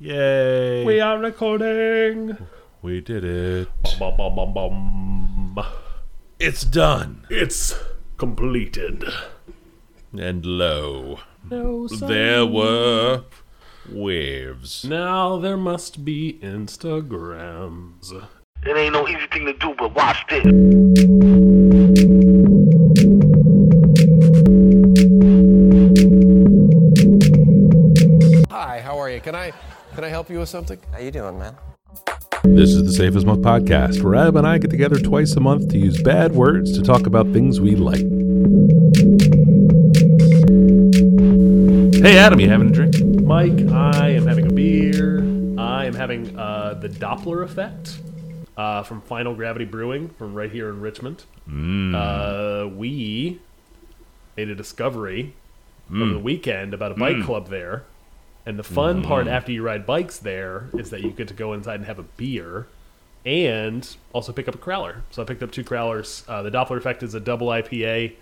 Yay! We are recording. We did it. Bum, bum, bum, bum. It's done. It's completed. And lo, No, there were waves. Now there must be Instagrams. It ain't no easy thing to do, but watch this. Help you with something? How you doing, man? This is the Safest as Milk podcast, where Adam and I get together twice a month to use bad words to talk about things we like. Hey, Adam, you having a drink? Mike, I am having a beer. I am having uh, the Doppler effect uh, from Final Gravity Brewing from right here in Richmond. Uh, we made a discovery over the weekend about a bike club there. And the fun part after you ride bikes there is that you get to go inside and have a beer and also pick up a crowler. So I picked up two crowlers. Uh, the Doppler effect is a double IPA.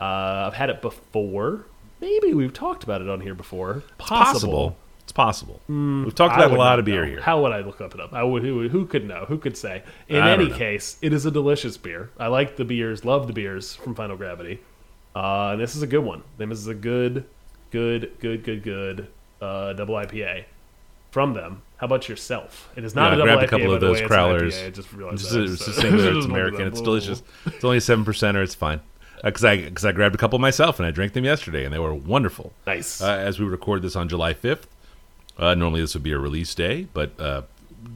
Uh, I've had it before. Maybe we've talked about it on here before. Possible. It's possible. We've talked about a lot of beer know. here. How would I look up it up? I would. Who, who could know? Who could say? In I any case, it is a delicious beer. I like the beers. Love the beers from Final Gravity. Uh, and this is a good one. This is a good, good, good, good, good uh, double IPA from them. How about yourself? It is not Yeah, a double IPA. a couple of those way, crowlers. I just realized It's, that. it's so- the same it's American. It's delicious. It's only a seven percenter. It's fine. Because I because I grabbed a couple myself and I drank them yesterday and they were wonderful. Nice. Uh, as we record this on July fifth, uh, normally this would be a release day, but uh,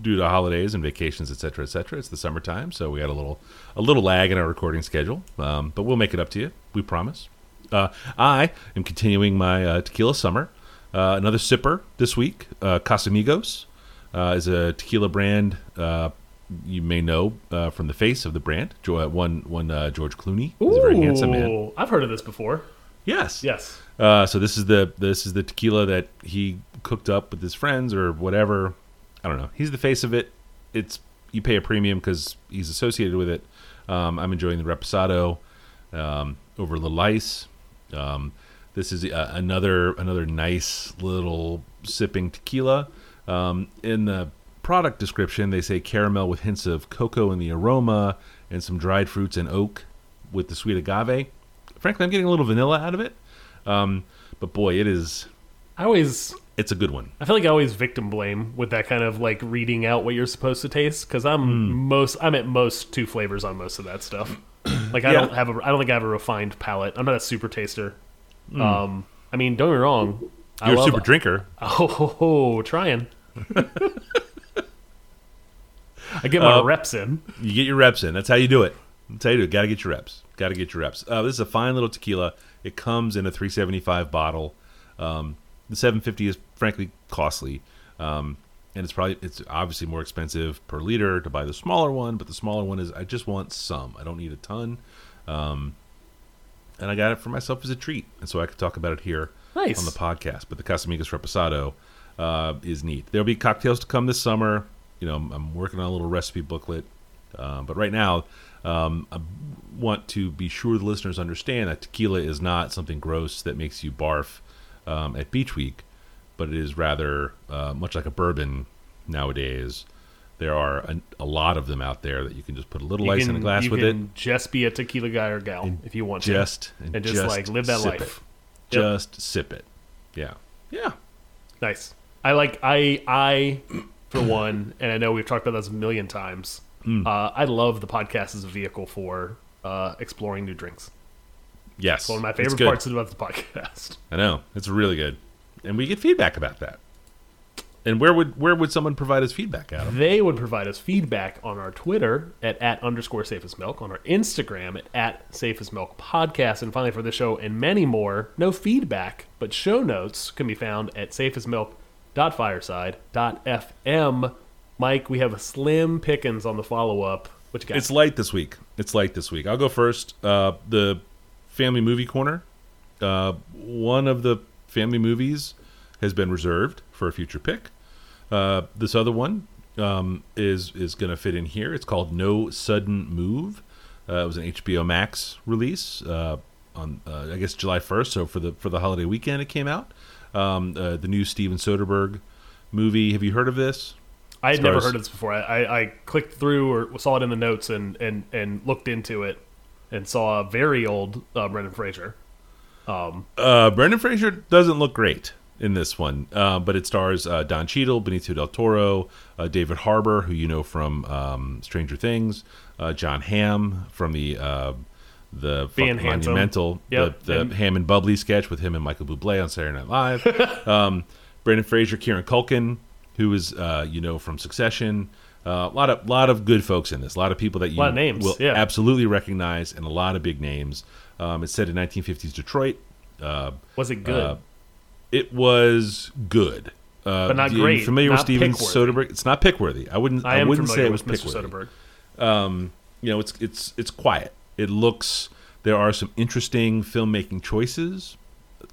due to holidays and vacations, et cetera, et cetera, it's the summertime, so we had a little a little lag in our recording schedule. Um, but we'll make it up to you. We promise. Uh, I am continuing my uh, tequila summer. Uh, another sipper this week. Uh, Casamigos uh, is a tequila brand uh, you may know uh, from the face of the brand. Uh, one one uh, George Clooney. He's a very handsome man. I've heard of this before. Yes. Yes. Uh, so this is the this is the tequila that he cooked up with his friends or whatever. I don't know. He's the face of it. It's you pay a premium because he's associated with it. Um, I'm enjoying the reposado um, over Little Ice. Um, this is uh, another another nice little sipping tequila. Um, in the product description, they say caramel with hints of cocoa in the aroma and some dried fruits and oak with the sweet agave. Frankly, I'm getting a little vanilla out of it. Um, but boy, it is I always it's a good one. I feel like I always victim blame with that kind of like reading out what you're supposed to taste because I'm Hmm. most I'm at most two flavors on most of that stuff. Like I Yeah. don't have a I don't think I have a refined palate. I'm not a super taster. Hmm. Um, I mean, don't get me wrong. You're a love- super drinker. Oh, ho, ho, trying. I get my Uh, reps in. You get your reps in. That's how you do it. That's how you do it. Got to get your reps. Got to get your reps. Uh, this is a fine little tequila. It comes in a 375 bottle. Um, the 750 is frankly costly, um, and it's probably it's obviously more expensive per liter to buy the smaller one. But the smaller one is I just want some. I don't need a ton, um, and I got it for myself as a treat, and so I could talk about it here Nice. on the podcast. But the Casamigos Reposado uh, is neat. There'll be cocktails to come this summer. You know, I'm, working on a little recipe booklet. Um, but right now, um, I want to be sure the listeners understand that tequila is not something gross that makes you barf um, at Beach Week, but it is rather uh, much like a bourbon nowadays. There are a, a lot of them out there that you can just put a little You ice in can- a glass you with it, Just be a tequila guy or gal if you want just to, and, and just, just like live that life. Yep. Just sip it. Yeah, yeah. Nice. I like I I for one, and I know we've talked about this a million times. Hmm. Uh, I love the podcast as a vehicle for uh, exploring new drinks. Yes, One of my it's favorite parts about the podcast. I know it's really good, and we get feedback about that. And where would where would someone provide us feedback, Adam? They would provide us feedback on our Twitter at, at underscore safest milk, on our Instagram at, at safest milk podcast, and finally for the show and many more. No feedback, but show notes can be found at safestmilk.fireside.fm. Mike, we have a slim pickings on the follow up. What you got? It's light this week. It's light this week. I'll go first. Uh, the family movie corner. Uh, one of the family movies has been reserved for a future pick. Uh, this other one um, is is going to fit in here. It's called No Sudden Move. Uh, it was an HBO Max release uh, on uh, I guess July first. So for the for the holiday weekend, it came out. Um, uh, the new Steven Soderbergh movie. Have you heard of this? I had never heard of this before. I, I, I clicked through or saw it in the notes and, and, and looked into it and saw a very old uh, Brendan Fraser. Uh, Brendan Fraser doesn't look great in this one, uh, but it stars uh, Don Cheadle, Benicio del Toro, uh, David Harbour, who you know from um, Stranger Things, uh, Jon Hamm from the uh, the Being monumental Yep, the, the and- Ham and Bubbly sketch with him and Michael Bublé on Saturday Night Live. um, Brendan Fraser, Kieran Culkin, who is uh, you know from Succession. Uh, a lot of lot of good folks in this. A lot of people that you names, will yeah. absolutely recognize, and a lot of big names. Um, it's set in 1950s Detroit. Uh, Was it good? It was good, uh, But not you great, Familiar with Steven. Soderbergh? It's not pickworthy. I wouldn't. I I, wouldn't say it was Mr. pickworthy. Soderbergh. You know, it's it's it's quiet. It looks. There are some interesting filmmaking choices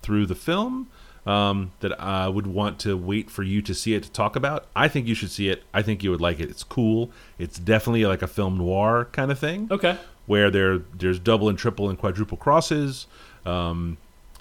through the film um, that I would want to wait for you to see it to talk about. I think you should see it. I think you would like it. It's cool. It's definitely like a film noir kind of thing Okay. where there there's double and triple and quadruple crosses. Um,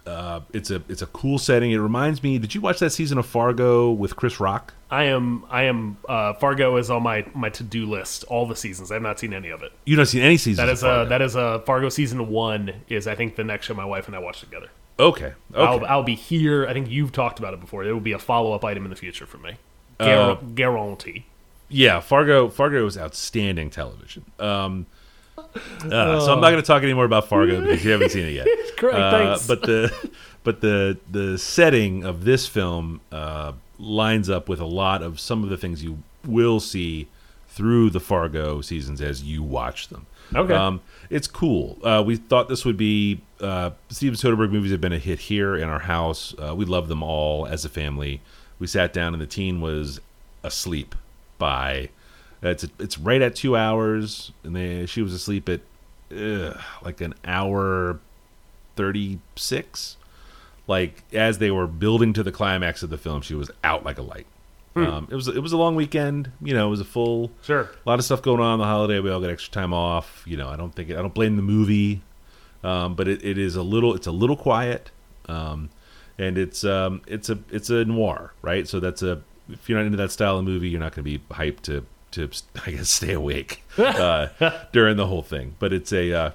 uh, it's a it's a cool setting. It reminds me. Did you watch that season of Fargo with Chris Rock? I am. I am. Uh, Fargo is on my, my to do list. All the seasons. I have not seen any of it. You've not seen any seasons. That of is a that is a Fargo season one. Is I think the next show my wife and I watch together. okay. Okay. I'll, I'll be here. I think you've talked about it before. It will be a follow up item in the future for me. Uh, guarantee. yeah, Fargo. Fargo is outstanding television. Um, uh, so I'm not going to talk anymore about Fargo because you haven't seen it yet. Great, Uh, thanks. but the but the the setting of this film uh, lines up with a lot of some of the things you will see through the Fargo seasons as you watch them. Okay. um, it's cool. Uh, we thought this would be uh, Steven Soderbergh movies have been a hit here in our house. Uh, we love them all as a family. We sat down and the teen was asleep by it's it's right at two hours, and they, she was asleep at ugh, like an hour thirty six. Like as they were building to the climax of the film, she was out like a light. Um, it was it was a long weekend. You know, it was a full Sure. a lot of stuff going on on the holiday. We all got extra time off. You know, I don't think I don't blame the movie, um, but it, it is a little it's a little quiet, um, and it's um, it's a it's a noir, right? So that's a if you're not into that style of movie, you're not going to be hyped to to I guess stay awake uh, during the whole thing. But it's a uh,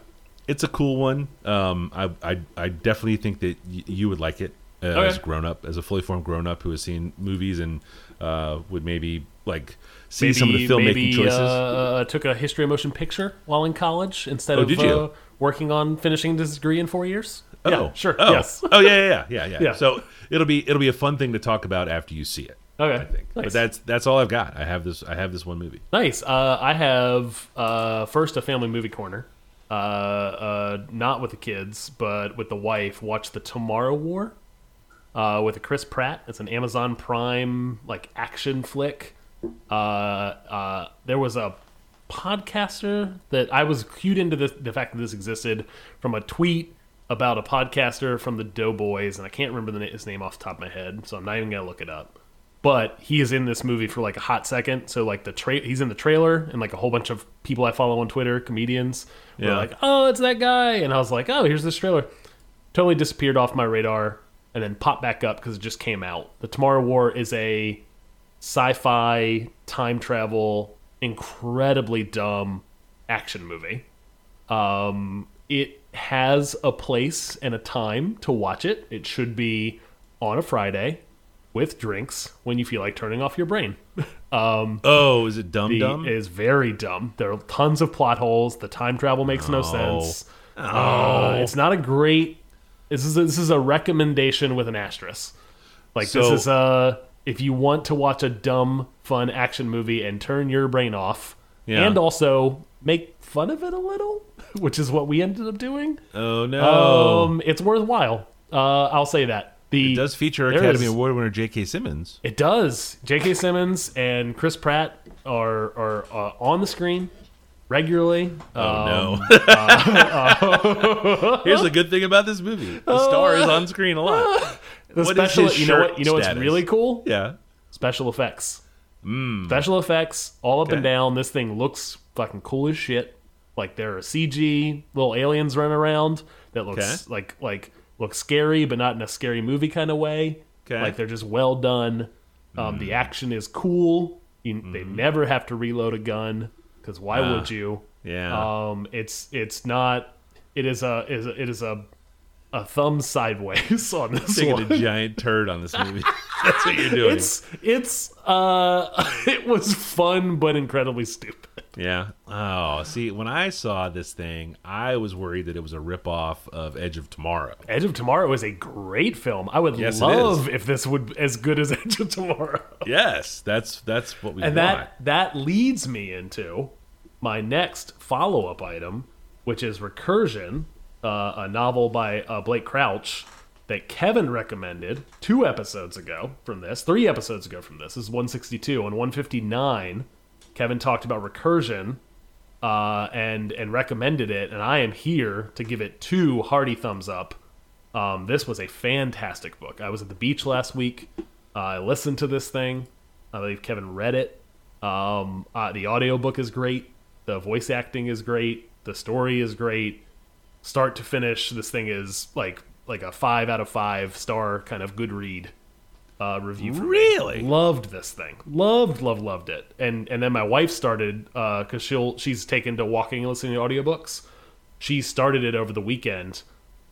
it's a cool one. Um, I, I I definitely think that y- you would like it uh, as a grown up, as a fully formed grown up who has seen movies and uh, would maybe like see some of the filmmaking maybe, choices. Uh, took a history of motion picture while in college instead Oh, of? Uh, working on finishing this degree in four years. Oh, yeah, sure. Oh, Yes. oh yeah, yeah, yeah, yeah. Yeah. So it'll be it'll be a fun thing to talk about after you see it. Okay. I think. Nice. But that's that's all I've got. I have this. I have this one movie. Nice. Uh, I have uh, first a family movie corner. Uh, uh, not with the kids, but with the wife. Watch the Tomorrow War uh, with a Chris Pratt. It's an Amazon Prime like action flick. Uh, uh, there was a podcaster that I was cued into this, the fact that this existed from a tweet about a podcaster from the Doughboys, and I can't remember the, his name off the top of my head, so I'm not even gonna look it up. But he is in this movie for like a hot second. So like the tra- he's in the trailer, and like a whole bunch of people I follow on Twitter, comedians, were Yeah. like, "Oh, it's that guy," and I was like, "Oh, here's this trailer." Totally disappeared off my radar, and then popped back up because it just came out. The Tomorrow War is a sci-fi time travel, incredibly dumb action movie. Um, it has a place and a time to watch it. It should be on a Friday with drinks when you feel like turning off your brain. um, Oh, is it Dumb Dumb? is very dumb. There are tons of plot holes. The time travel makes no sense. Uh, it's not a great. This is a, this is a recommendation with an asterisk. Like So- this is a if you want to watch a dumb, fun action movie and turn your brain off, Yeah. and also make fun of it a little, which is what we ended up doing. oh no! Um, it's worthwhile. Uh, I'll say that. The it does feature Academy Award winner J.K. Simmons. It does. J.K. Simmons and Chris Pratt are are uh, on the screen regularly. Oh Um, no! Here's the good thing about this movie: the star is on screen a lot. The What is special, you know what? You know what's status? really cool? Yeah. Special effects. Special effects all up and down. This thing looks fucking cool as shit. Like there are CG little aliens running around that looks Okay. like like look scary, but not in a scary movie kind of way. Okay. Like they're just well done. Um, Mm. The action is cool. You, They never have to reload a gun because why. Ah, would you? Yeah. Um, it's it's not. It is a is a, it is a a thumb sideways on this Taking one. a giant turd on this movie. That's what you're doing. It's it's uh it was fun but incredibly stupid. Yeah. Oh, see, when I saw this thing, I was worried that it was a ripoff of Edge of Tomorrow. Edge of Tomorrow is a great film. I would Yes, love if this would as good as Edge of Tomorrow. Yes, that's that's what we And want. that that leads me into my next follow up item, which is Recursion, uh, a novel by uh, Blake Crouch that Kevin recommended two episodes ago from this, three episodes ago from this. This is 162 and 159. Kevin talked about Recursion uh, and and recommended it, and I am here to give it two hearty thumbs up. Um, this was a fantastic book. I was at the beach last week. I listened to this thing. I believe Kevin read it. Um, uh, the audiobook is great. The voice acting is great. The story is great. Start to finish, this thing is like like a five out of five star kind of good read uh, review. For me. Really? loved this thing. Loved, loved, loved it. And and then my wife started because she'll she's taken to walking and listening to audiobooks. She started it over the weekend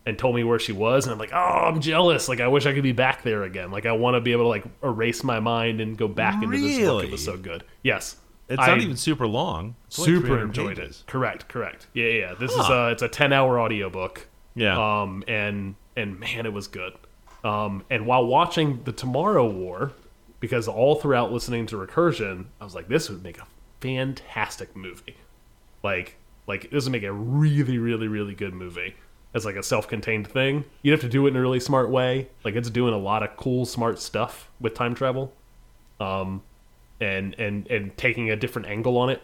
and told me where she was, and I'm like, oh, I'm jealous. Like I wish I could be back there again. Like I want to be able to like erase my mind and go back into this book. It was so good. Yes. It's I- not even super long. It's super 300 enjoyed pages. it. Correct, correct. Yeah, yeah. This is a it's a ten hour audiobook. Yeah. Um and and man, it was good. Um and while watching the Tomorrow War, because all throughout listening to Recursion, I was like, this would make a fantastic movie. Like like this would make a really, really, really good movie. As like a self contained thing. You'd have to do it in a really smart way. Like it's doing a lot of cool, smart stuff with time travel. Um and and and taking a different angle on it.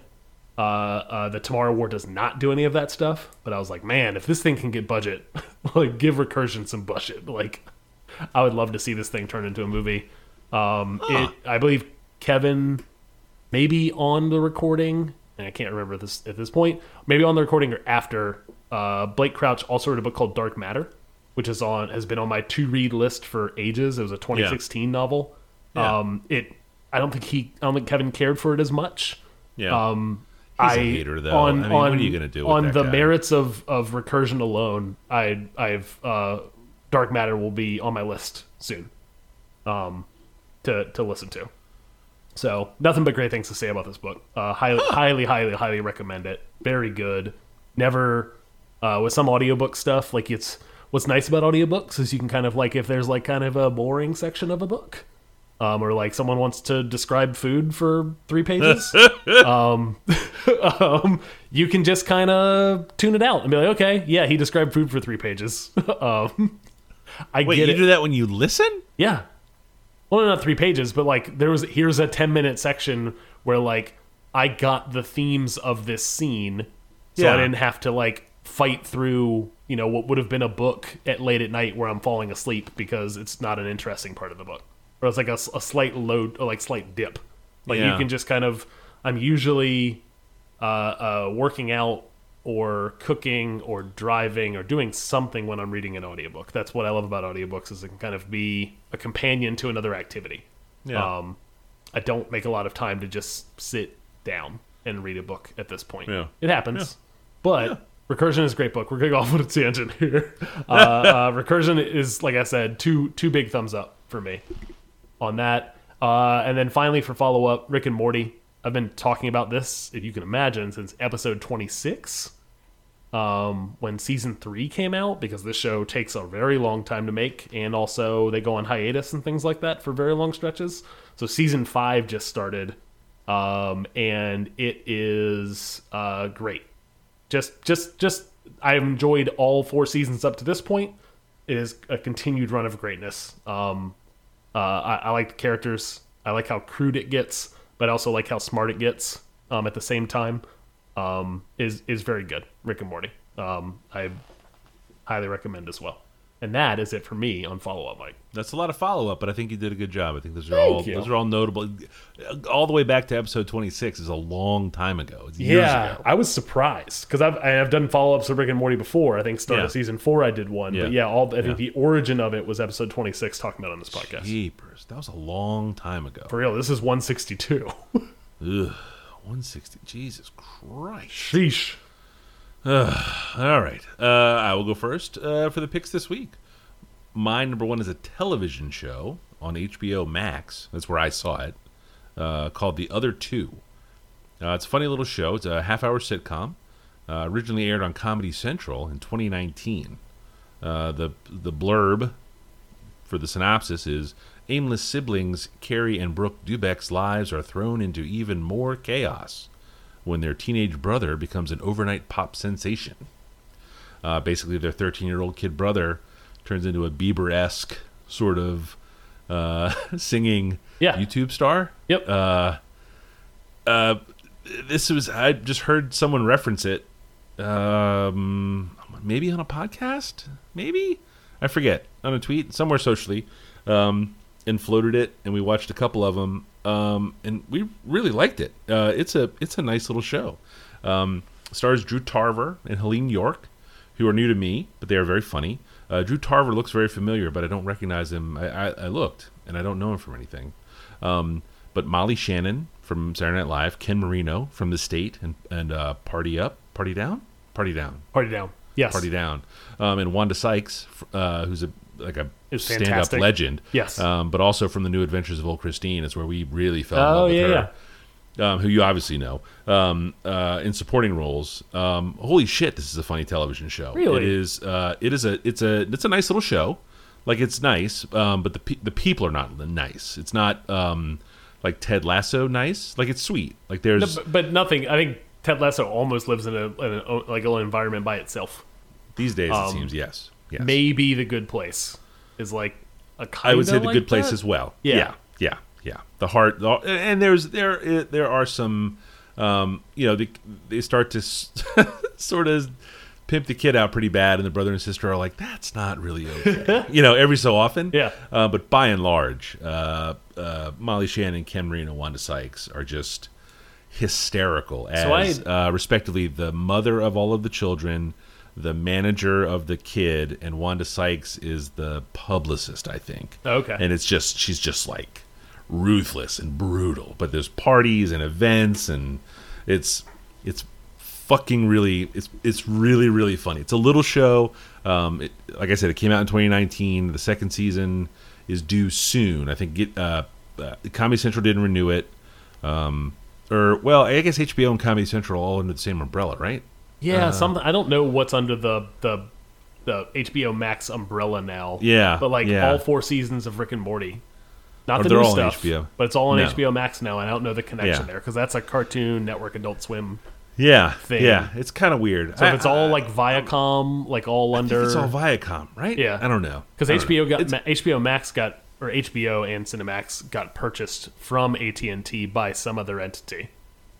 Uh, uh, the Tomorrow War does not do any of that stuff, but I was like, man, if this thing can get budget, like give Recursion some budget. Like, I would love to see this thing turn into a movie. Um, it, I believe Kevin, maybe on the recording, and I can't remember this at this point. Maybe on the recording or after. Uh, Blake Crouch also wrote a book called Dark Matter, which is on has been on my to read list for ages. It was a 2016 novel. Yeah. Um, it, I don't think he, I don't think Kevin cared for it as much. yeah. Um, He's a I hater, though. On, I mean, what are you gonna do with on the guy? merits of of recursion alone? I I've uh, Dark Matter will be on my list soon, um, to to listen to. So nothing but great things to say about this book. Uh, highly highly highly highly recommend it. Very good. Never uh, with some audiobook stuff like it's what's nice about audiobooks is you can kind of like if there's like kind of a boring section of a book um, or like someone wants to describe food for three pages, um, um, you can just kind of tune it out and be like, okay, yeah, he described food for three pages. um, I Wait, get you it. do that when you listen? Yeah. Well, not three pages, but like there was here's a ten minute section where like I got the themes of this scene, so Yeah. I didn't have to like fight through you know what would have been a book at late at night where I'm falling asleep because it's not an interesting part of the book, or it's like a, a slight load or like slight dip. Like you can just kind of I'm usually uh, uh, working out or cooking or driving or doing something when I'm reading an audiobook. That's what I love about audiobooks is it can kind of be a companion to another activity. Yeah. Um, I don't make a lot of time to just sit down and read a book at this point. Yeah. It happens. But Recursion is a great book. We're going off on a tangent here. Uh, uh, Recursion is, like I said, two two big thumbs up for me on that. Uh, and then finally, for follow up, Rick and Morty. I've been talking about this, if you can imagine, since episode 26 um, when season three came out because this show takes a very long time to make, and also they go on hiatus and things like that for very long stretches. So season five just started, um, and it is uh, great. Just, just, just. I've enjoyed all four seasons up to this point. It is a continued run of greatness. Um, uh, I, I like the characters. I like how crude it gets, but I also like how smart it gets um, at the same time. Um, is is very good. Rick and Morty. Um, I highly recommend as well. And that is it for me on follow up, Mike. That's a lot of follow up, but I think you did a good job. I think those are Thank all you. those are all notable. All the way back to episode twenty six is a long time ago. Years Yeah, ago. I was surprised because I've I've done follow ups of Rick and Morty before. I think start Yeah. of season four I did one, Yeah. but yeah, all I think Yeah. the origin of it was episode twenty six talking about on this podcast. Jeepers, that was a long time ago. For real, this is one sixty two. Ugh, one sixty. Jesus Christ. Sheesh. All right, uh, I will go first uh, for the picks this week. My number one is a television show on HBO Max. That's where I saw it. Uh, called The Other Two. Uh, it's a funny little show. It's a half-hour sitcom. Uh, originally aired on Comedy Central in 2019. Uh, the the blurb for the synopsis is aimless siblings Cary and Brooke Dubek's lives are thrown into even more chaos when their teenage brother becomes an overnight pop sensation. Uh, basically, their 13 year old kid brother turns into a Bieber esque sort of uh, singing Yeah. YouTube star. Yep. Uh, uh, this was, I just heard someone reference it. Um, maybe on a podcast? Maybe? I forget. On a tweet, somewhere socially. Um, and floated it, and we watched a couple of them, um, and we really liked it. Uh, it's a it's a nice little show. Um, stars Drew Tarver and Heléne Yorke, who are new to me, but they are very funny. Uh, Drew Tarver looks very familiar, but I don't recognize him. I, I, I looked, and I don't know him from anything. Um, but Molly Shannon from Saturday Night Live, Ken Marino from The State, and and uh, Party Up, Party Down, Party Down, Party down. Yes. Party Down, um, and Wanda Sykes, uh, who's a like a stand-up fantastic. legend. Yes. um, but also from the New Adventures of Old Christine is where we really fell in Oh, love with yeah, her. Um, who you obviously know um, uh, in supporting roles. Um, holy shit, this is a funny television show. Really? it is. Uh, it is a. It's a. It's a nice little show. Like it's nice, um, but the pe- the people are not nice. It's not um, like Ted Lasso nice. Like it's sweet. Like No, there's but, but nothing. I think Ted Lasso almost lives in a, in a like a little environment by itself. these days um, it seems yes. Yes. Maybe the Good Place is like a kind I would say the like good place that. as well. Yeah, yeah. The heart, the, and there's there there are some, um, you know, they, they start to sort of pimp the kid out pretty bad, and the brother and sister are like, that's not really okay, you know, every so often. Yeah. Uh, but by and large, uh, uh, Molly Shannon, Ken Marino, Wanda Sykes are just hysterical So I- as uh, respectively the mother of all of the children the manager of the kid and wanda sykes is the publicist i think Okay. and it's just she's just like ruthless and brutal but there's parties and events and it's it's fucking really it's it's really really funny it's a little show um it, like i said it came out in 2019 the second season is due soon i think get uh, uh comedy central didn't renew it um or well i guess hbo and comedy central all under the same umbrella right Yeah, something. I don't know what's under the the the HBO Max umbrella now. Yeah, but like yeah. all four seasons of Rick and Morty. Not the new all stuff, HBO. but it's all on No. HBO Max now. and I don't know the connection Yeah. there because that's a Cartoon Network, Adult Swim. yeah Thing. yeah it's kind of weird So if it's all like Viacom, like all I under it's all viacom right Yeah. i don't know because HBO know. got Ma- HBO Max got or HBO and Cinemax got purchased from AT and T by some other entity.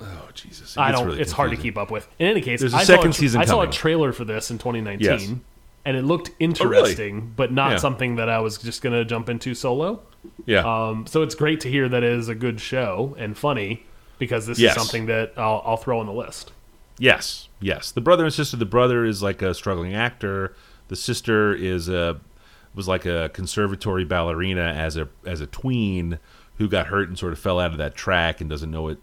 oh jesus It I don't. really it's hard to keep up with. In any case, There's a I second saw a, season I saw a trailer for this in 2019, Yes. and it looked oh, interesting, but not Yeah. something that I was just going to jump into solo. Yeah Um, so it's great to hear that it is a good show and funny because this Yes. is something that I'll, I'll throw on the list. Yes, yes. The brother and sister. The brother is like a struggling actor. The sister is a was like a conservatory ballerina as a as a tween who got hurt and sort of fell out of that track and doesn't know what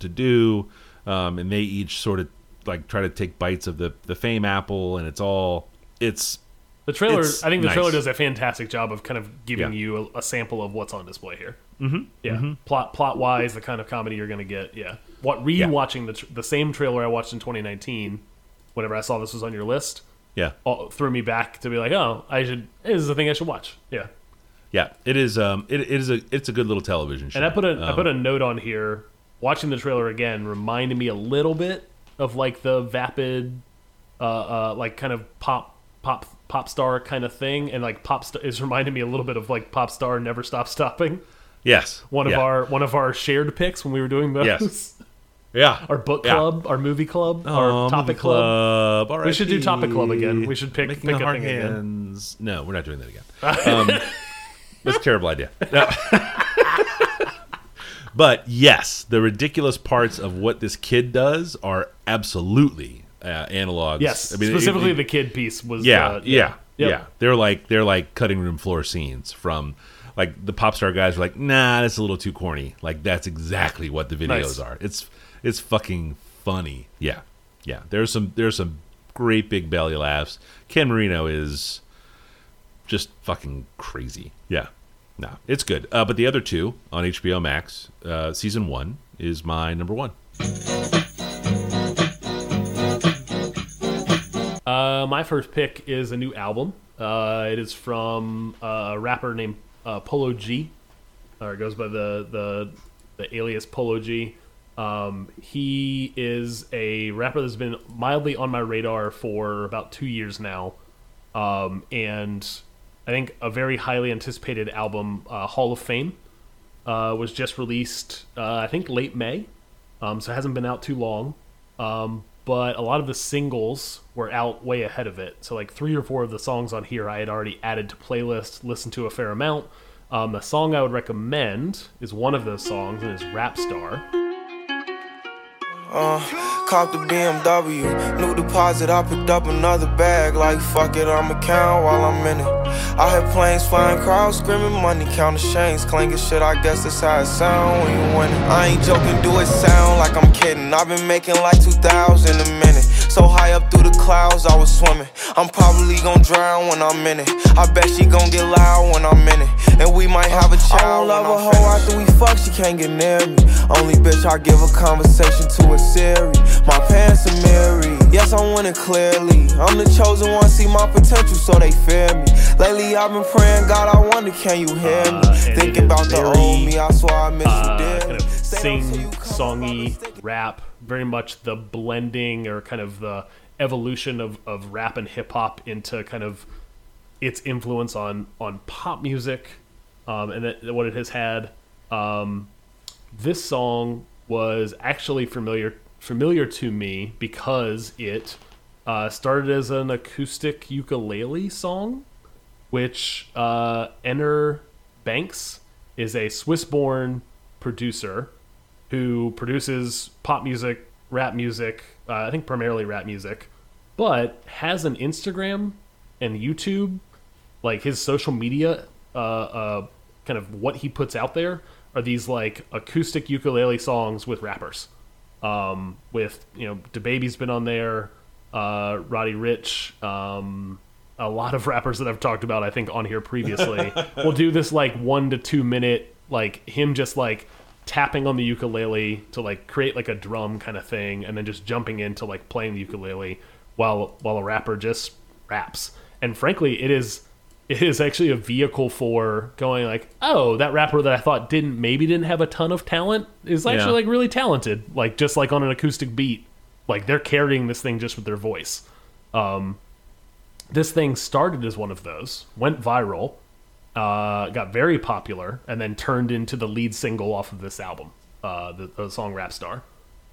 to do. Um, and they each sort of like try to take bites of the the fame apple, and it's all it's The trailer, It's I think the nice. trailer does a fantastic job of kind of giving Yeah. you a, a sample of what's on display here. Mm-hmm. Yeah, plot plot wise, the kind of comedy you're going to get. Yeah, what rewatching the tr- the same trailer I watched in 2019, whenever I saw this was on your list, yeah all, threw me back to be like, oh, I should. This is the thing I should watch. Yeah, yeah. It is um it, it is a it's a good little television show. and I put a I Um, put a note on here. Watching the trailer again reminded me a little bit of like the vapid, uh, uh, like kind of pop pop pop star kind of thing, and like pop star is reminding me a little bit of like pop star never stop stopping. yes One of yeah. our one of our shared picks when we were doing those. Yes. Yeah. Our book Yeah. club, our movie club, Oh, our topic movie club. club. We should do topic club again. We should pick Making pick a thing again. hands. No, we're not doing that again. Um, that's a terrible idea. No. but yes, the ridiculous parts of what this kid does are absolutely uh, analogs. Yes, I mean, specifically it- the kid piece was. yeah, uh, yeah, Yep. yeah. They're like they're like cutting room floor scenes from like the pop star guys are like, nah, that's a little too corny. Like that's exactly what the videos Nice. are. It's it's fucking funny. Yeah, yeah. There's some there's some great big belly laughs. Ken Marino is just fucking crazy. Yeah. No, it's good. Uh, but the other two on HBO Max, uh, season one is my number one. Uh, my first pick is a new album. Uh, it is from a rapper named uh, Polo G. Or it goes by the the the alias Polo G. Um, he is a rapper that's been mildly on my radar for about two years now, um, and I think a very highly anticipated album, uh, Hall of Fame, uh, was just released. Uh, I think late May, um, so it hasn't been out too long. But a lot of the singles were out way ahead of it. So like three or four of the songs on here I had already added to playlists, listened to a fair amount. Um, song I would recommend is one of those songs, and is Rap Star. Uh, caught the BMW, new deposit. I picked up another bag. Like fuck it, I'ma count while I'm in it. I had planes flying, crowds screaming, money counting chains, clanging shit. I guess that's how it sound when you win it. I ain't joking, do it sound like I'm kidding. I've been making like 2,000 a minute. So high up through the clouds, I was swimming. I'm probably gonna drown when I'm in it. I bet she gon' get loud when I'm in it. And we might have a child. I don't love a hoe after we fuck, she can't get near me. Only bitch I give a conversation to is Siri. My pants are mirrored. Yes, I'm winning clearly. I'm the chosen one, see my potential, so they fear me. Lately, I've been praying, God, I wonder, can you hear me? Uh, and Thinking is about the very, old me, I swear I miss uh, you dearly. kind of sing up till you come songy home, I'm rap very much the blending or kind of the evolution of, of rap and hip-hop into kind of its influence on on pop music um, and that, what it has had. Um, this song was actually familiar familiar to me because it uh, started as an acoustic ukulele song which uh, Einer Bankz is a Swiss-born producer who produces pop music, rap music, uh, I think primarily rap music, but has an Instagram and YouTube, like his social media, uh, uh, kind of what he puts out there are these like acoustic ukulele songs with rappers. Um, with you know, DaBaby's been on there, uh, Roddy Ricch, um, a lot of rappers that I've talked about, I think, on here previously. will do this like one to two minute, like him just like tapping on the ukulele to like create like a drum kind of thing, and then just jumping into like playing the ukulele while while a rapper just raps. And frankly, it is it is actually a vehicle for going like, oh, that rapper that I thought didn't maybe didn't have a ton of talent is actually Yeah. like really talented, like just like on an acoustic beat. Like they're carrying this thing just with their voice. Um, this thing started as one of those, went viral, uh, got very popular, and then turned into the lead single off of this album, uh, the, the song Rap Star.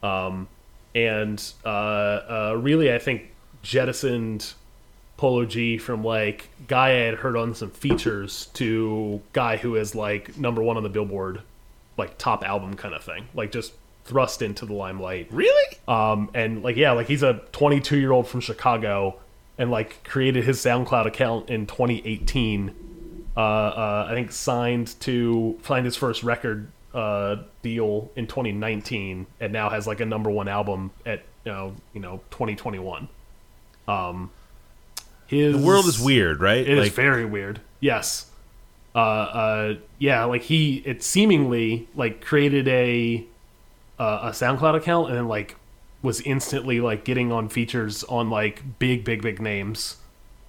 Um, and uh, uh, really, I think jettisoned Polo G from like guy I had heard on some features to guy who is like number one on the Billboard, like top album kind of thing, like just thrust into the limelight. Really? Um, and like, yeah, like he's a 22 year old from Chicago and like created his SoundCloud account in 2018. Uh, uh, I think signed to find his first record uh, deal in 2019, and now has like a number one album at you know you know 2021. Um, his The world is weird, right? it is like, very weird. Yes. Uh, uh, yeah, like he, it seemingly like created a uh, a SoundCloud account and then like was instantly like getting on features on like big, big, big names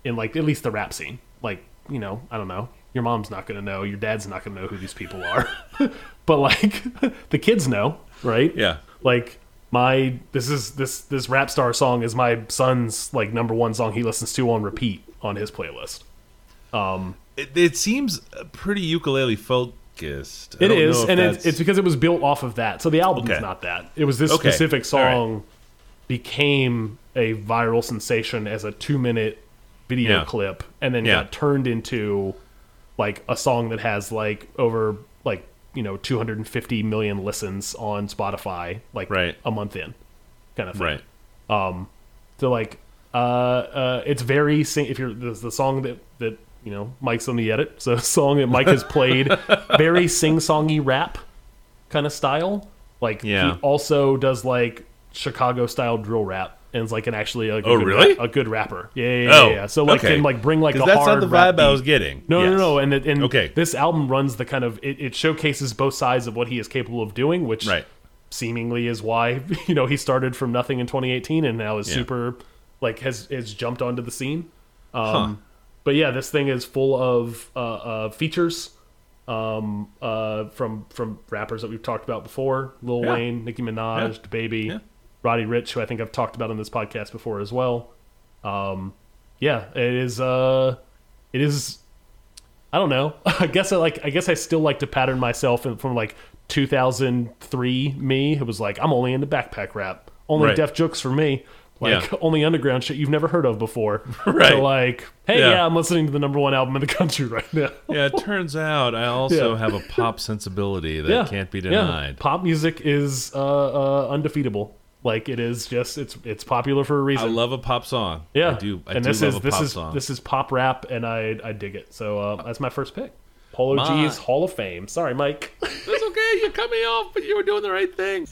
in like at least the rap scene. Like you know, I don't know. Your mom's not gonna know. Your dad's not gonna know who these people are. but like the kids know, right? Yeah. Like my this is this this rap star song is my son's like number one song he listens to on repeat on his playlist. Um, it, it seems pretty ukulele focused. I It is, and it's, it's because it was built off of that. So the album's Okay. not that. It was this Okay. specific All right. song became a viral sensation as a two minute video Yeah. clip, and then Yeah. got turned into like a song that has like over like you know 250 million listens on Spotify, like Right. a month in, kind of thing. right. So like, uh, uh, it's very sing- if you're the, the song that that you know Mike's on the edit, so song that Mike has played, very sing songy rap kind of style. Like Yeah. he also does like Chicago style drill rap and is like an actually a, Oh, good, really? a good rapper. Yeah, yeah, yeah. Oh, yeah. So like okay. can like bring like a 'Cause that's hard not the rap vibe I was getting. No, no, Yes. no, and it, and Okay. this album runs the kind of it, it showcases both sides of what he is capable of doing, which Right. seemingly is why you know he started from nothing in 2018 and now is Yeah. super like has has jumped onto the scene. Um, But yeah, this thing is full of uh, uh, features um, uh, from from rappers that we've talked about before: Lil Yeah. Wayne, Nicki Minaj, Yeah. Baby, Yeah. Roddy Ricch, who I think I've talked about on this podcast before as well. Um, yeah, it is. Uh, it is. I don't know. I guess I like. I guess I still like to pattern myself from like 2003 me. It was like I'm only into backpack rap. Only Right. Def Jux for me. Like Yeah. only underground shit you've never heard of before. Right. So like, hey, Yeah. yeah. I'm listening to the number one album in the country right now. Yeah, it turns out I also Yeah. have a pop sensibility that can't be Yeah. denied. Pop music is uh, uh, undefeatable. Like it is just it's it's popular for a reason. I love a pop song. yeah, I do. I and do this love is a this pop is song. this is pop rap, and I I dig it. So uh, that's my first pick. Polo My- G's Hall of Fame. Sorry, Mike. It's okay. You cut me off, but you were doing the right thing.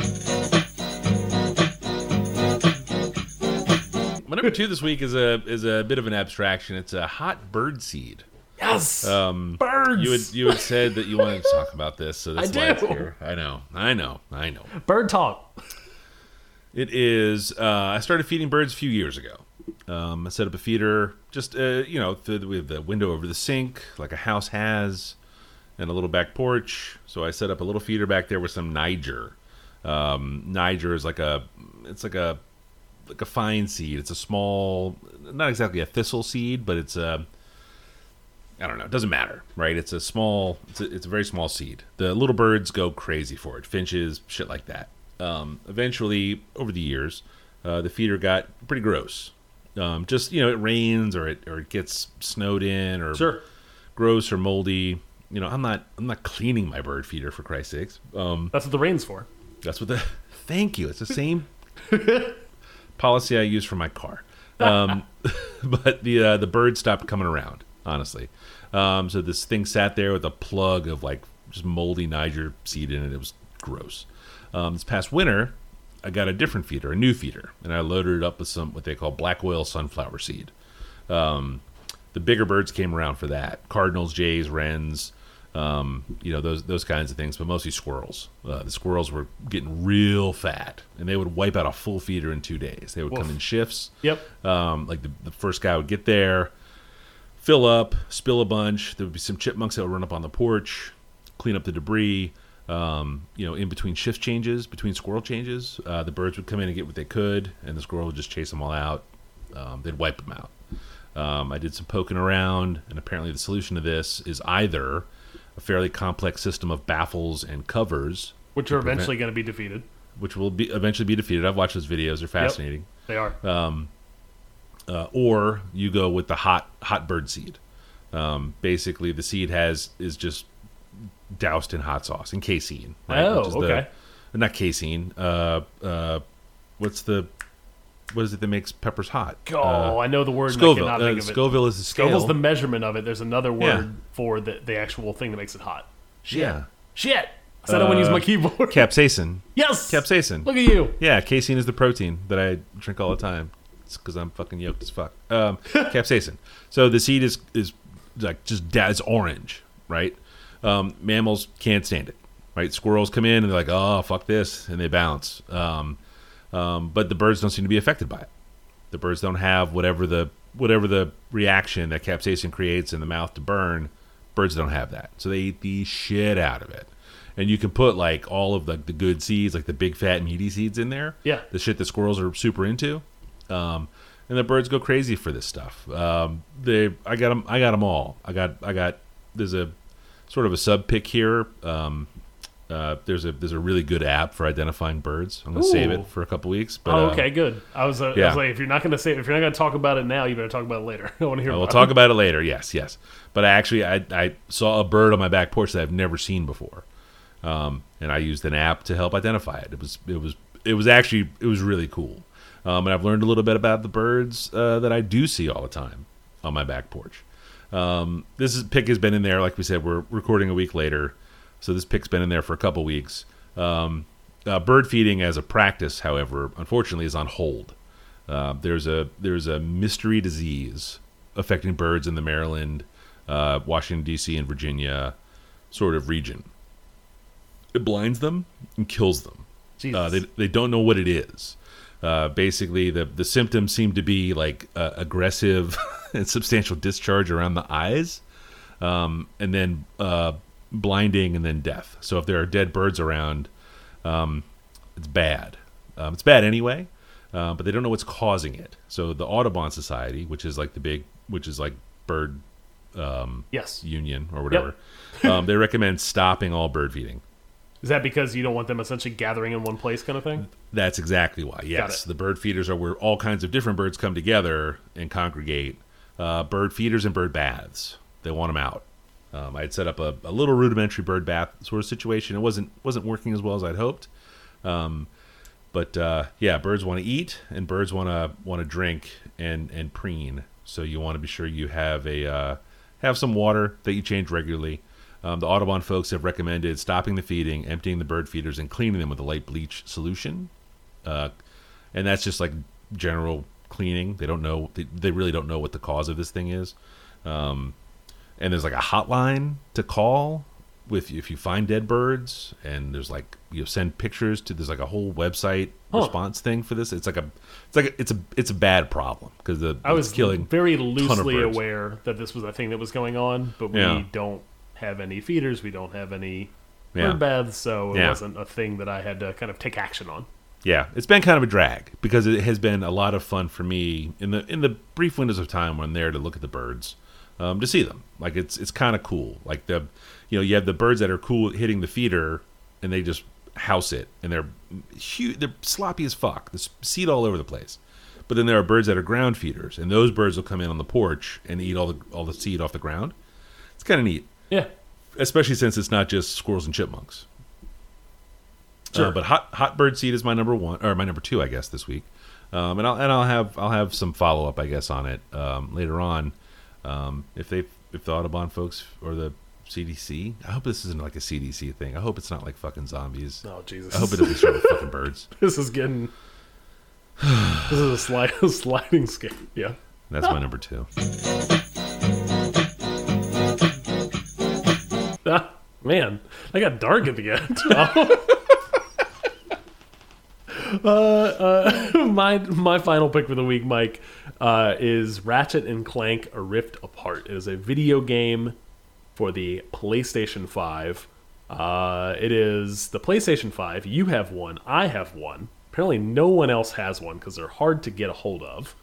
My number two this week is a is a bit of an abstraction. It's a hot bird seed. yes, Um, birds. you had you had said that you wanted to talk about this, so this I light's do. here. I know, I know, I know. Bird talk. It is. Uh, I started feeding birds a few years ago. Um, I set up a feeder, just uh, you know, th- with the window over the sink, like a house has, and a little back porch. So I set up a little feeder back there with some Niger. Um, Niger is like a, it's like a, like a fine seed. It's a small, not exactly a thistle seed, but it's a. I don't know. It doesn't matter, right? It's a small. It's a, it's a very small seed. The little birds go crazy for it. Finches, shit like that. Um, eventually, over the years, uh, the feeder got pretty gross. Um, just you know, it rains or it or it gets snowed in or Sure. gross or moldy. You know, I'm not I'm not cleaning my bird feeder for Christ's sakes. Um, That's what the rain's for. that's what the. Thank you. It's the same policy I use for my car. Um, but the uh, the bird stopped coming around. Honestly, um, so this thing sat there with a plug of like just moldy Niger seed in it. It was gross. Um, this past winter, I got a different feeder, a new feeder, and I loaded it up with some what they call black oil sunflower seed. Um, the bigger birds came around for that: cardinals, jays, wrens, um, you know those those kinds of things, but mostly squirrels. Uh, the squirrels were getting real fat, and they would wipe out a full feeder in two days. They would come in shifts. Yep. Um, like the, the first guy would get there, fill up, spill a bunch. There would be some chipmunks that would run up on the porch, clean up the debris. Um, you know, in between shift changes, between squirrel changes, uh, the birds would come in and get what they could, and the squirrel would just chase them all out. Um, they'd wipe them out. Um, I did some poking around, and apparently the solution to this is either a fairly complex system of baffles and covers, Which are eventually going to be defeated. which will be eventually be defeated. I've watched those videos; they're fascinating. They are. uh, or you go with the hot hot bird seed. Um, basically, the seed has is just doused in hot sauce and casein. Oh, which is the- okay. not casein. Uh, uh, what's the what is it that makes peppers hot? Oh, I know the word. Scoville. And I cannot Uh, of it. Scoville is the scale. Scoville's the measurement of it. There's another word Yeah. for the, the actual thing that makes it hot. yeah. Shit. I said I wouldn't use my Uh, keyboard. Capsaicin. yes. Capsaicin. Look at you. Yeah, casein is the protein that I drink all the time. It's because I'm fucking yoked as fuck. Um, capsaicin. So the seed is is like just da- it's orange, right? Um, mammals can't stand it, right? Squirrels come in and they're like, oh fuck this, and they bounce. Um, um, but the birds don't seem to be affected by it. The birds don't have whatever the whatever the reaction that capsaicin creates in the mouth to burn. Birds don't have that, so they eat the shit out of it. And you can put like all of the, the good seeds, like the big fat meaty seeds, in there. Yeah. the shit that squirrels are super into. Um, and the birds go crazy for this stuff. Um, they, I got them, I got them all. I got, I got. There's a sort of a sub pick here. Um, uh, there's a there's a really good app for identifying birds. I'm gonna save it for a couple weeks. But, oh, uh, okay, good. I was, uh, I yeah. was like, if you're not going to say, if you're not going to talk about it now, you better talk about it later. I want to hear. We'll talk it. about it later. Yes, yes. But I actually I, I saw a bird on my back porch that I've never seen before, um, and I used an app to help identify it. It was it was it was actually it was really cool, um, and I've learned a little bit about the birds uh, that I do see all the time on my back porch. Um, this is, pick has been in there, like we said. We're recording a week later, so this pick's been in there for a couple weeks. Um, uh, bird feeding as a practice, however, unfortunately, is on hold. Uh, there's a there's a mystery disease affecting birds in the Maryland, uh, Washington D.C. and Virginia sort of region. It blinds them and kills them. Uh, they they don't know what it is. Uh, basically, the the symptoms seem to be like uh, aggressive and substantial discharge around the eyes, um, and then uh, blinding, and then death. So if there are dead birds around, um, it's bad. Um, it's bad anyway, uh, but they don't know what's causing it. So the Audubon Society, which is like the big, which is like bird yes. union or whatever, um, they recommend stopping all bird feeding. Is that because you don't want them essentially gathering in one place, kind of thing? That's exactly why. Yes, the bird feeders are where all kinds of different birds come together and congregate. Uh, bird feeders and bird baths. They want them out. Um, I had set up a, a little rudimentary bird bath sort of situation. It wasn't wasn't working as well as I'd hoped. Um, but uh, yeah, birds want to eat and birds want to want to drink and and preen. So you want to be sure you have a uh, have some water that you change regularly. Um, the Audubon folks have recommended stopping the feeding, emptying the bird feeders, and cleaning them with a light bleach solution. Uh, and that's just like general cleaning. They don't know. They, they really don't know what the cause of this thing is. Um, and there's like a hotline to call with if you find dead birds, and there's like you know, send pictures to. There's like a whole website Huh. response thing for this. It's like a, it's like a, it's a, it's a bad problem because the I was killing very loosely aware that this was a thing that was going on, but we Yeah. don't have any feeders. We don't have any Yeah. bird baths, so it Yeah. wasn't a thing that I had to kind of take action on. Yeah, it's been kind of a drag because it has been a lot of fun for me in the in the brief windows of time when I'm there to look at the birds, um, to see them. Like it's it's kind of cool. Like the, you know, you have the birds that are cool hitting the feeder, and they just house it, and they're huge. They're sloppy as fuck. There's seed all over the place. But then there are birds that are ground feeders, and those birds will come in on the porch and eat all the all the seed off the ground. It's kind of neat Yeah, especially since it's not just squirrels and chipmunks. Sure. Uh, but hot hot bird seed is my number one or my number two, I guess, this week. Um, and I'll and I'll have I'll have some follow up, I guess, on it um, later on. Um, if they if the Audubon folks or the CDC, I hope this isn't like a CDC thing. I hope it's not like fucking zombies. Oh Jesus! I hope it doesn't start with fucking birds. this is getting. this is a, slide, a sliding scale. Yeah. That's my number two. Ah, man, I got dark at the end. Uh, uh, my my final pick for the week, Mike, uh, is Ratchet and Clank: A Rift Apart. It is a video game for the PlayStation Five. Uh, it is the PlayStation Five. You have one. I have one. Apparently, no one else has one because they're hard to get a hold of.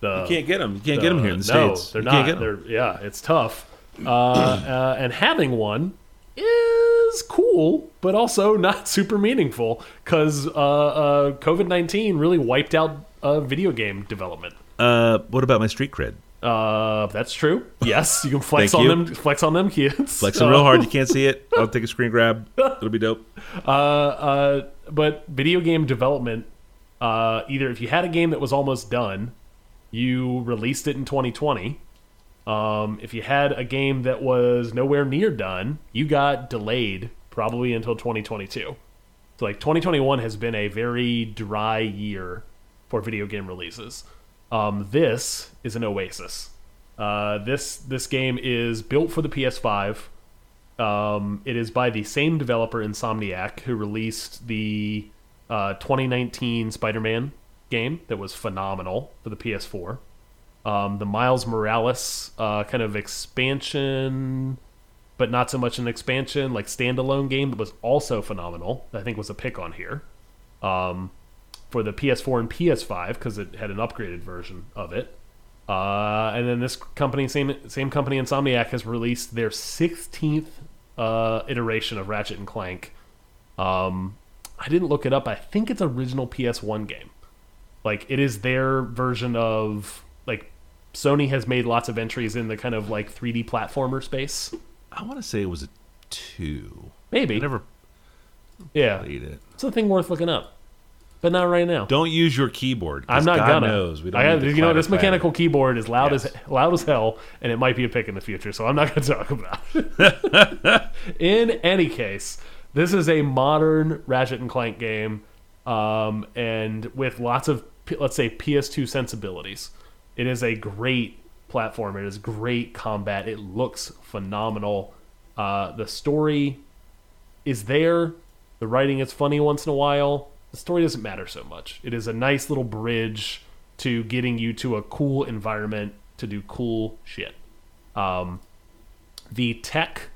The, You can't get them. You can't get them here in the no, states. they're You not. Can't get 'em. They're yeah, it's tough. Uh, uh, and having one is cool, but also not super meaningful because uh, uh, COVID nineteen really wiped out uh, video game development. Uh, what about my street cred? Uh, that's true. Yes, you can flex on you. them. Flex on them kids. Flexing real hard. You can't see it. I'll take a screen grab. It'll be dope. Uh, uh, but video game development, uh, either if you had a game that was almost done, you released it in 2020. Um, if you had a game that was nowhere near done, you got delayed probably until 2022. So like 2021 has been a very dry year for video game releases. Um, this is an oasis. Uh, this this game is built for the PS5. Um, it is by the same developer, Insomniac, who released the uh, 2019 Spider-Man game that was phenomenal for the PS4. Um, the Miles Morales uh, kind of expansion, but not so much an expansion, like standalone game that was also phenomenal. I think was a pick on here um, for the PS4 and PS5 because it had an upgraded version of it. Uh, and then this company, same same company, Insomniac, has released their 16th uh, iteration of Ratchet and Clank. Um, I didn't look it up. I think it's original PS1 game. Like it is their version of like Sony has made lots of entries in the kind of like 3D platformer space. I want to say it was a two. Maybe. I never yeah. played it. It's a thing worth looking up. But not right now. Don't use your keyboard. I'm not God gonna. knows we don't I you know, this mechanical keyboard is loud Yes. as loud as hell, and it might be a pick in the future. So I'm not going to talk about it. in any case, this is a modern Ratchet and Clank game, um, and with lots of let's say PS2 sensibilities. It is a great platform. It is great combat. It looks phenomenal. Uh, the story is there. The writing is funny once in a while. The story doesn't matter so much. It is a nice little bridge to getting you to a cool environment to do cool shit. Um, the tech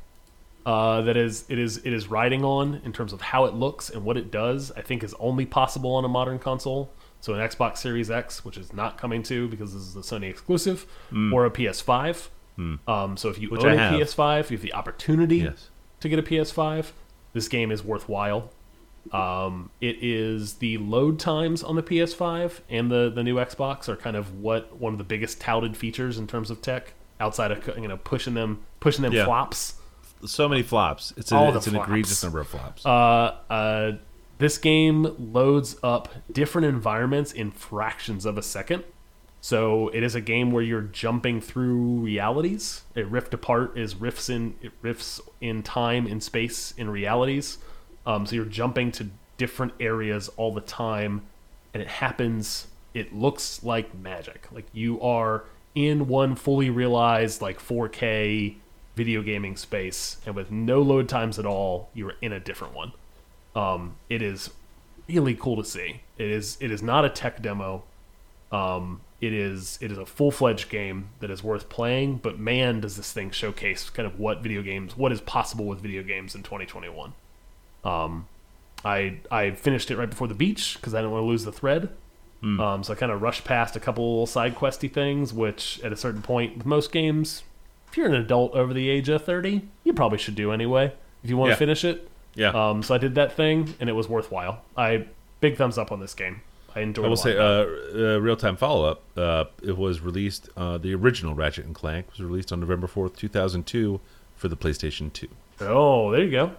uh, that is it is it is riding on in terms of how it looks and what it does, I think is only possible on a modern console. So an Xbox Series X, which is not coming to because this is a Sony exclusive, or a PS5. Um, so if you Which own I a have. PS5, you have the opportunity Yes. to get a PS5. This game is worthwhile. Um, it is the load times on the PS5 and the the new Xbox are kind of what one of the biggest touted features in terms of tech outside of you know pushing them pushing them Yeah. flops. So many flops. It's, a, it's an flops. egregious number of flops. Uh, uh, this game loads up different environments in fractions of a second. So it is a game where you're jumping through realities. It rift apart is rifts in rifts in time, in space, in realities. Um, so you're jumping to different areas all the time, and it happens. It looks like magic. Like you are in one fully realized like 4K video gaming space, and with no load times at all, you're in a different one. Um, it is really cool to see. It is it is not a tech demo. Um, it is it is a full fledged game that is worth playing. But man, does this thing showcase kind of what video games, what is possible with video games in 2021. Um, I I finished it right before the beach because I didn't want to lose the thread. Um, so I kind of rushed past a couple little side questy things, which at a certain point with most games, if you're an adult over the age of 30, you probably should do anyway if you want Yeah. to finish it. Yeah. Um, so I did that thing, and it was worthwhile. I big thumbs up on this game. I enjoyed. I will say, uh, uh, real time follow up. Uh, it was released. Uh, the original Ratchet and Clank was released on November fourth, two thousand two, for the PlayStation Two. oh, there you go.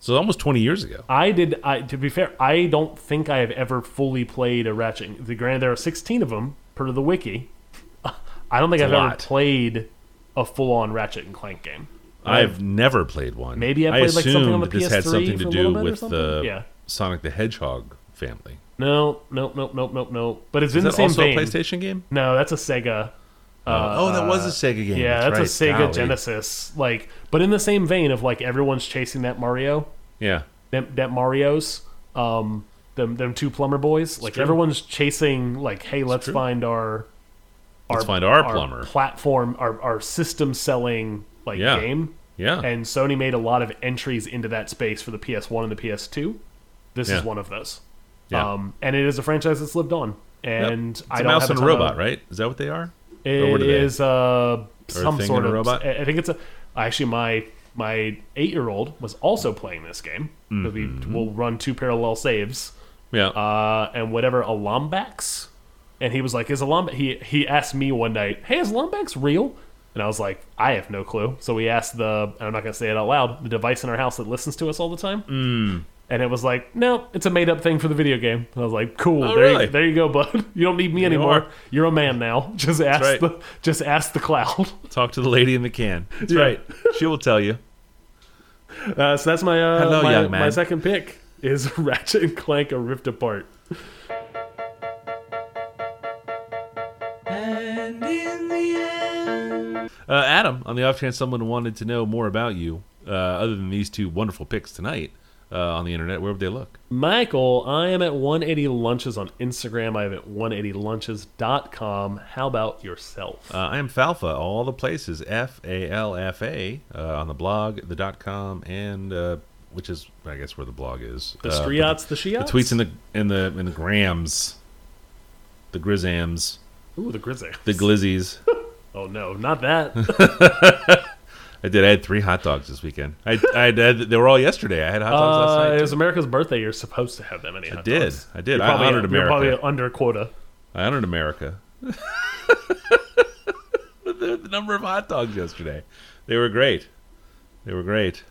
So almost twenty years ago. I did. I to be fair, I don't think I have ever fully played a Ratchet. The granted, there are 16 of them per the wiki. I don't think It's I've ever played a full-on Ratchet and Clank game. I've never played one. Maybe I played, like, something on the assumed this had PS3 something to do little bit or with the Yeah. Sonic the Hedgehog family. No, no, no, no, no, nope. But it's Is in the that same also vein. a PlayStation game? No, that's a Sega. oh, that was a Sega game. Yeah, that's, that's, a. Sega Golly. Genesis. Like, but in the same vein of like everyone's chasing that Mario, Yeah, them, that Mario's, um, them them two plumber boys. Like true. everyone's chasing. Like, hey, let's true. find our, Let's find our plumber. platform, our our system selling like Yeah. game. yeah. And Sony made a lot of entries into that space for the PS1 and the PS2. This Yeah. is one of those. Yeah. Um, and it is a franchise that's lived on. Yep. And it's I a don't mouse have and a ton of- robot, right? Is that what they are? It what are they? is uh, some sort of robot? I think it's a. Actually, my my eight year old was also playing this game. So we Mm-hmm. will run two parallel saves, Yeah. uh, and whatever a Lombax, and he was like, "Is a Lombax?" He he asked me one night, "Hey, is a Lombax real?" And I was like, "I have no clue." So we asked the. and I'm not gonna say it out loud. The device in our house that listens to us all the time. Mm. And it was like, no, it's a made up thing for the video game. And I was like, cool. Oh, there, really? you, there you go, bud. You don't need me anymore. are. You're a man now. Just ask right. the just ask the cloud. Talk to the lady in the can. That's Yeah. right. She will tell you. Uh, so that's my uh, Hello, my, young man. my second pick is Ratchet and Clank: A Rift Apart. Uh, Adam, on the off chance someone wanted to know more about you, uh, other than these two wonderful picks tonight uh, on the internet, where would they look? Michael, I am at 180 Lunches on Instagram. I am at 180lunches.com. How about yourself? Uh, I am Falfa, all the places, F A L F A, uh, on the blog, the dot com, and uh, which is, I guess, where the blog is. the Striots, the the, Shiots? the tweets in the in the in the grams, the grizzams, Ooh, the Grizzly. the glizzies. Oh, no, not that. I did. I had three hot dogs this weekend. I, I had, they were all yesterday. I had hot dogs last Uh, night. it was America's birthday. You're supposed to have that many. I did. dogs. I did. You're I probably, honored you're probably America. under quota. I honored America. The, the number of hot dogs yesterday. They were great. They were great.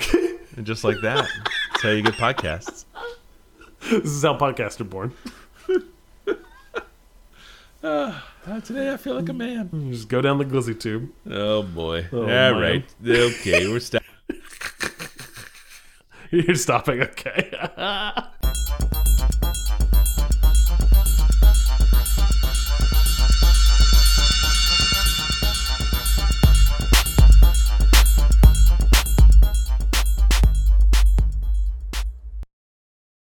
and just like that, that's how you get podcasts. This is how podcasts are born. Uh, today I feel like a man. Just go down the glizzy tube. Oh boy. Oh, All man. right. Okay, we're stopping. You're stopping. Okay.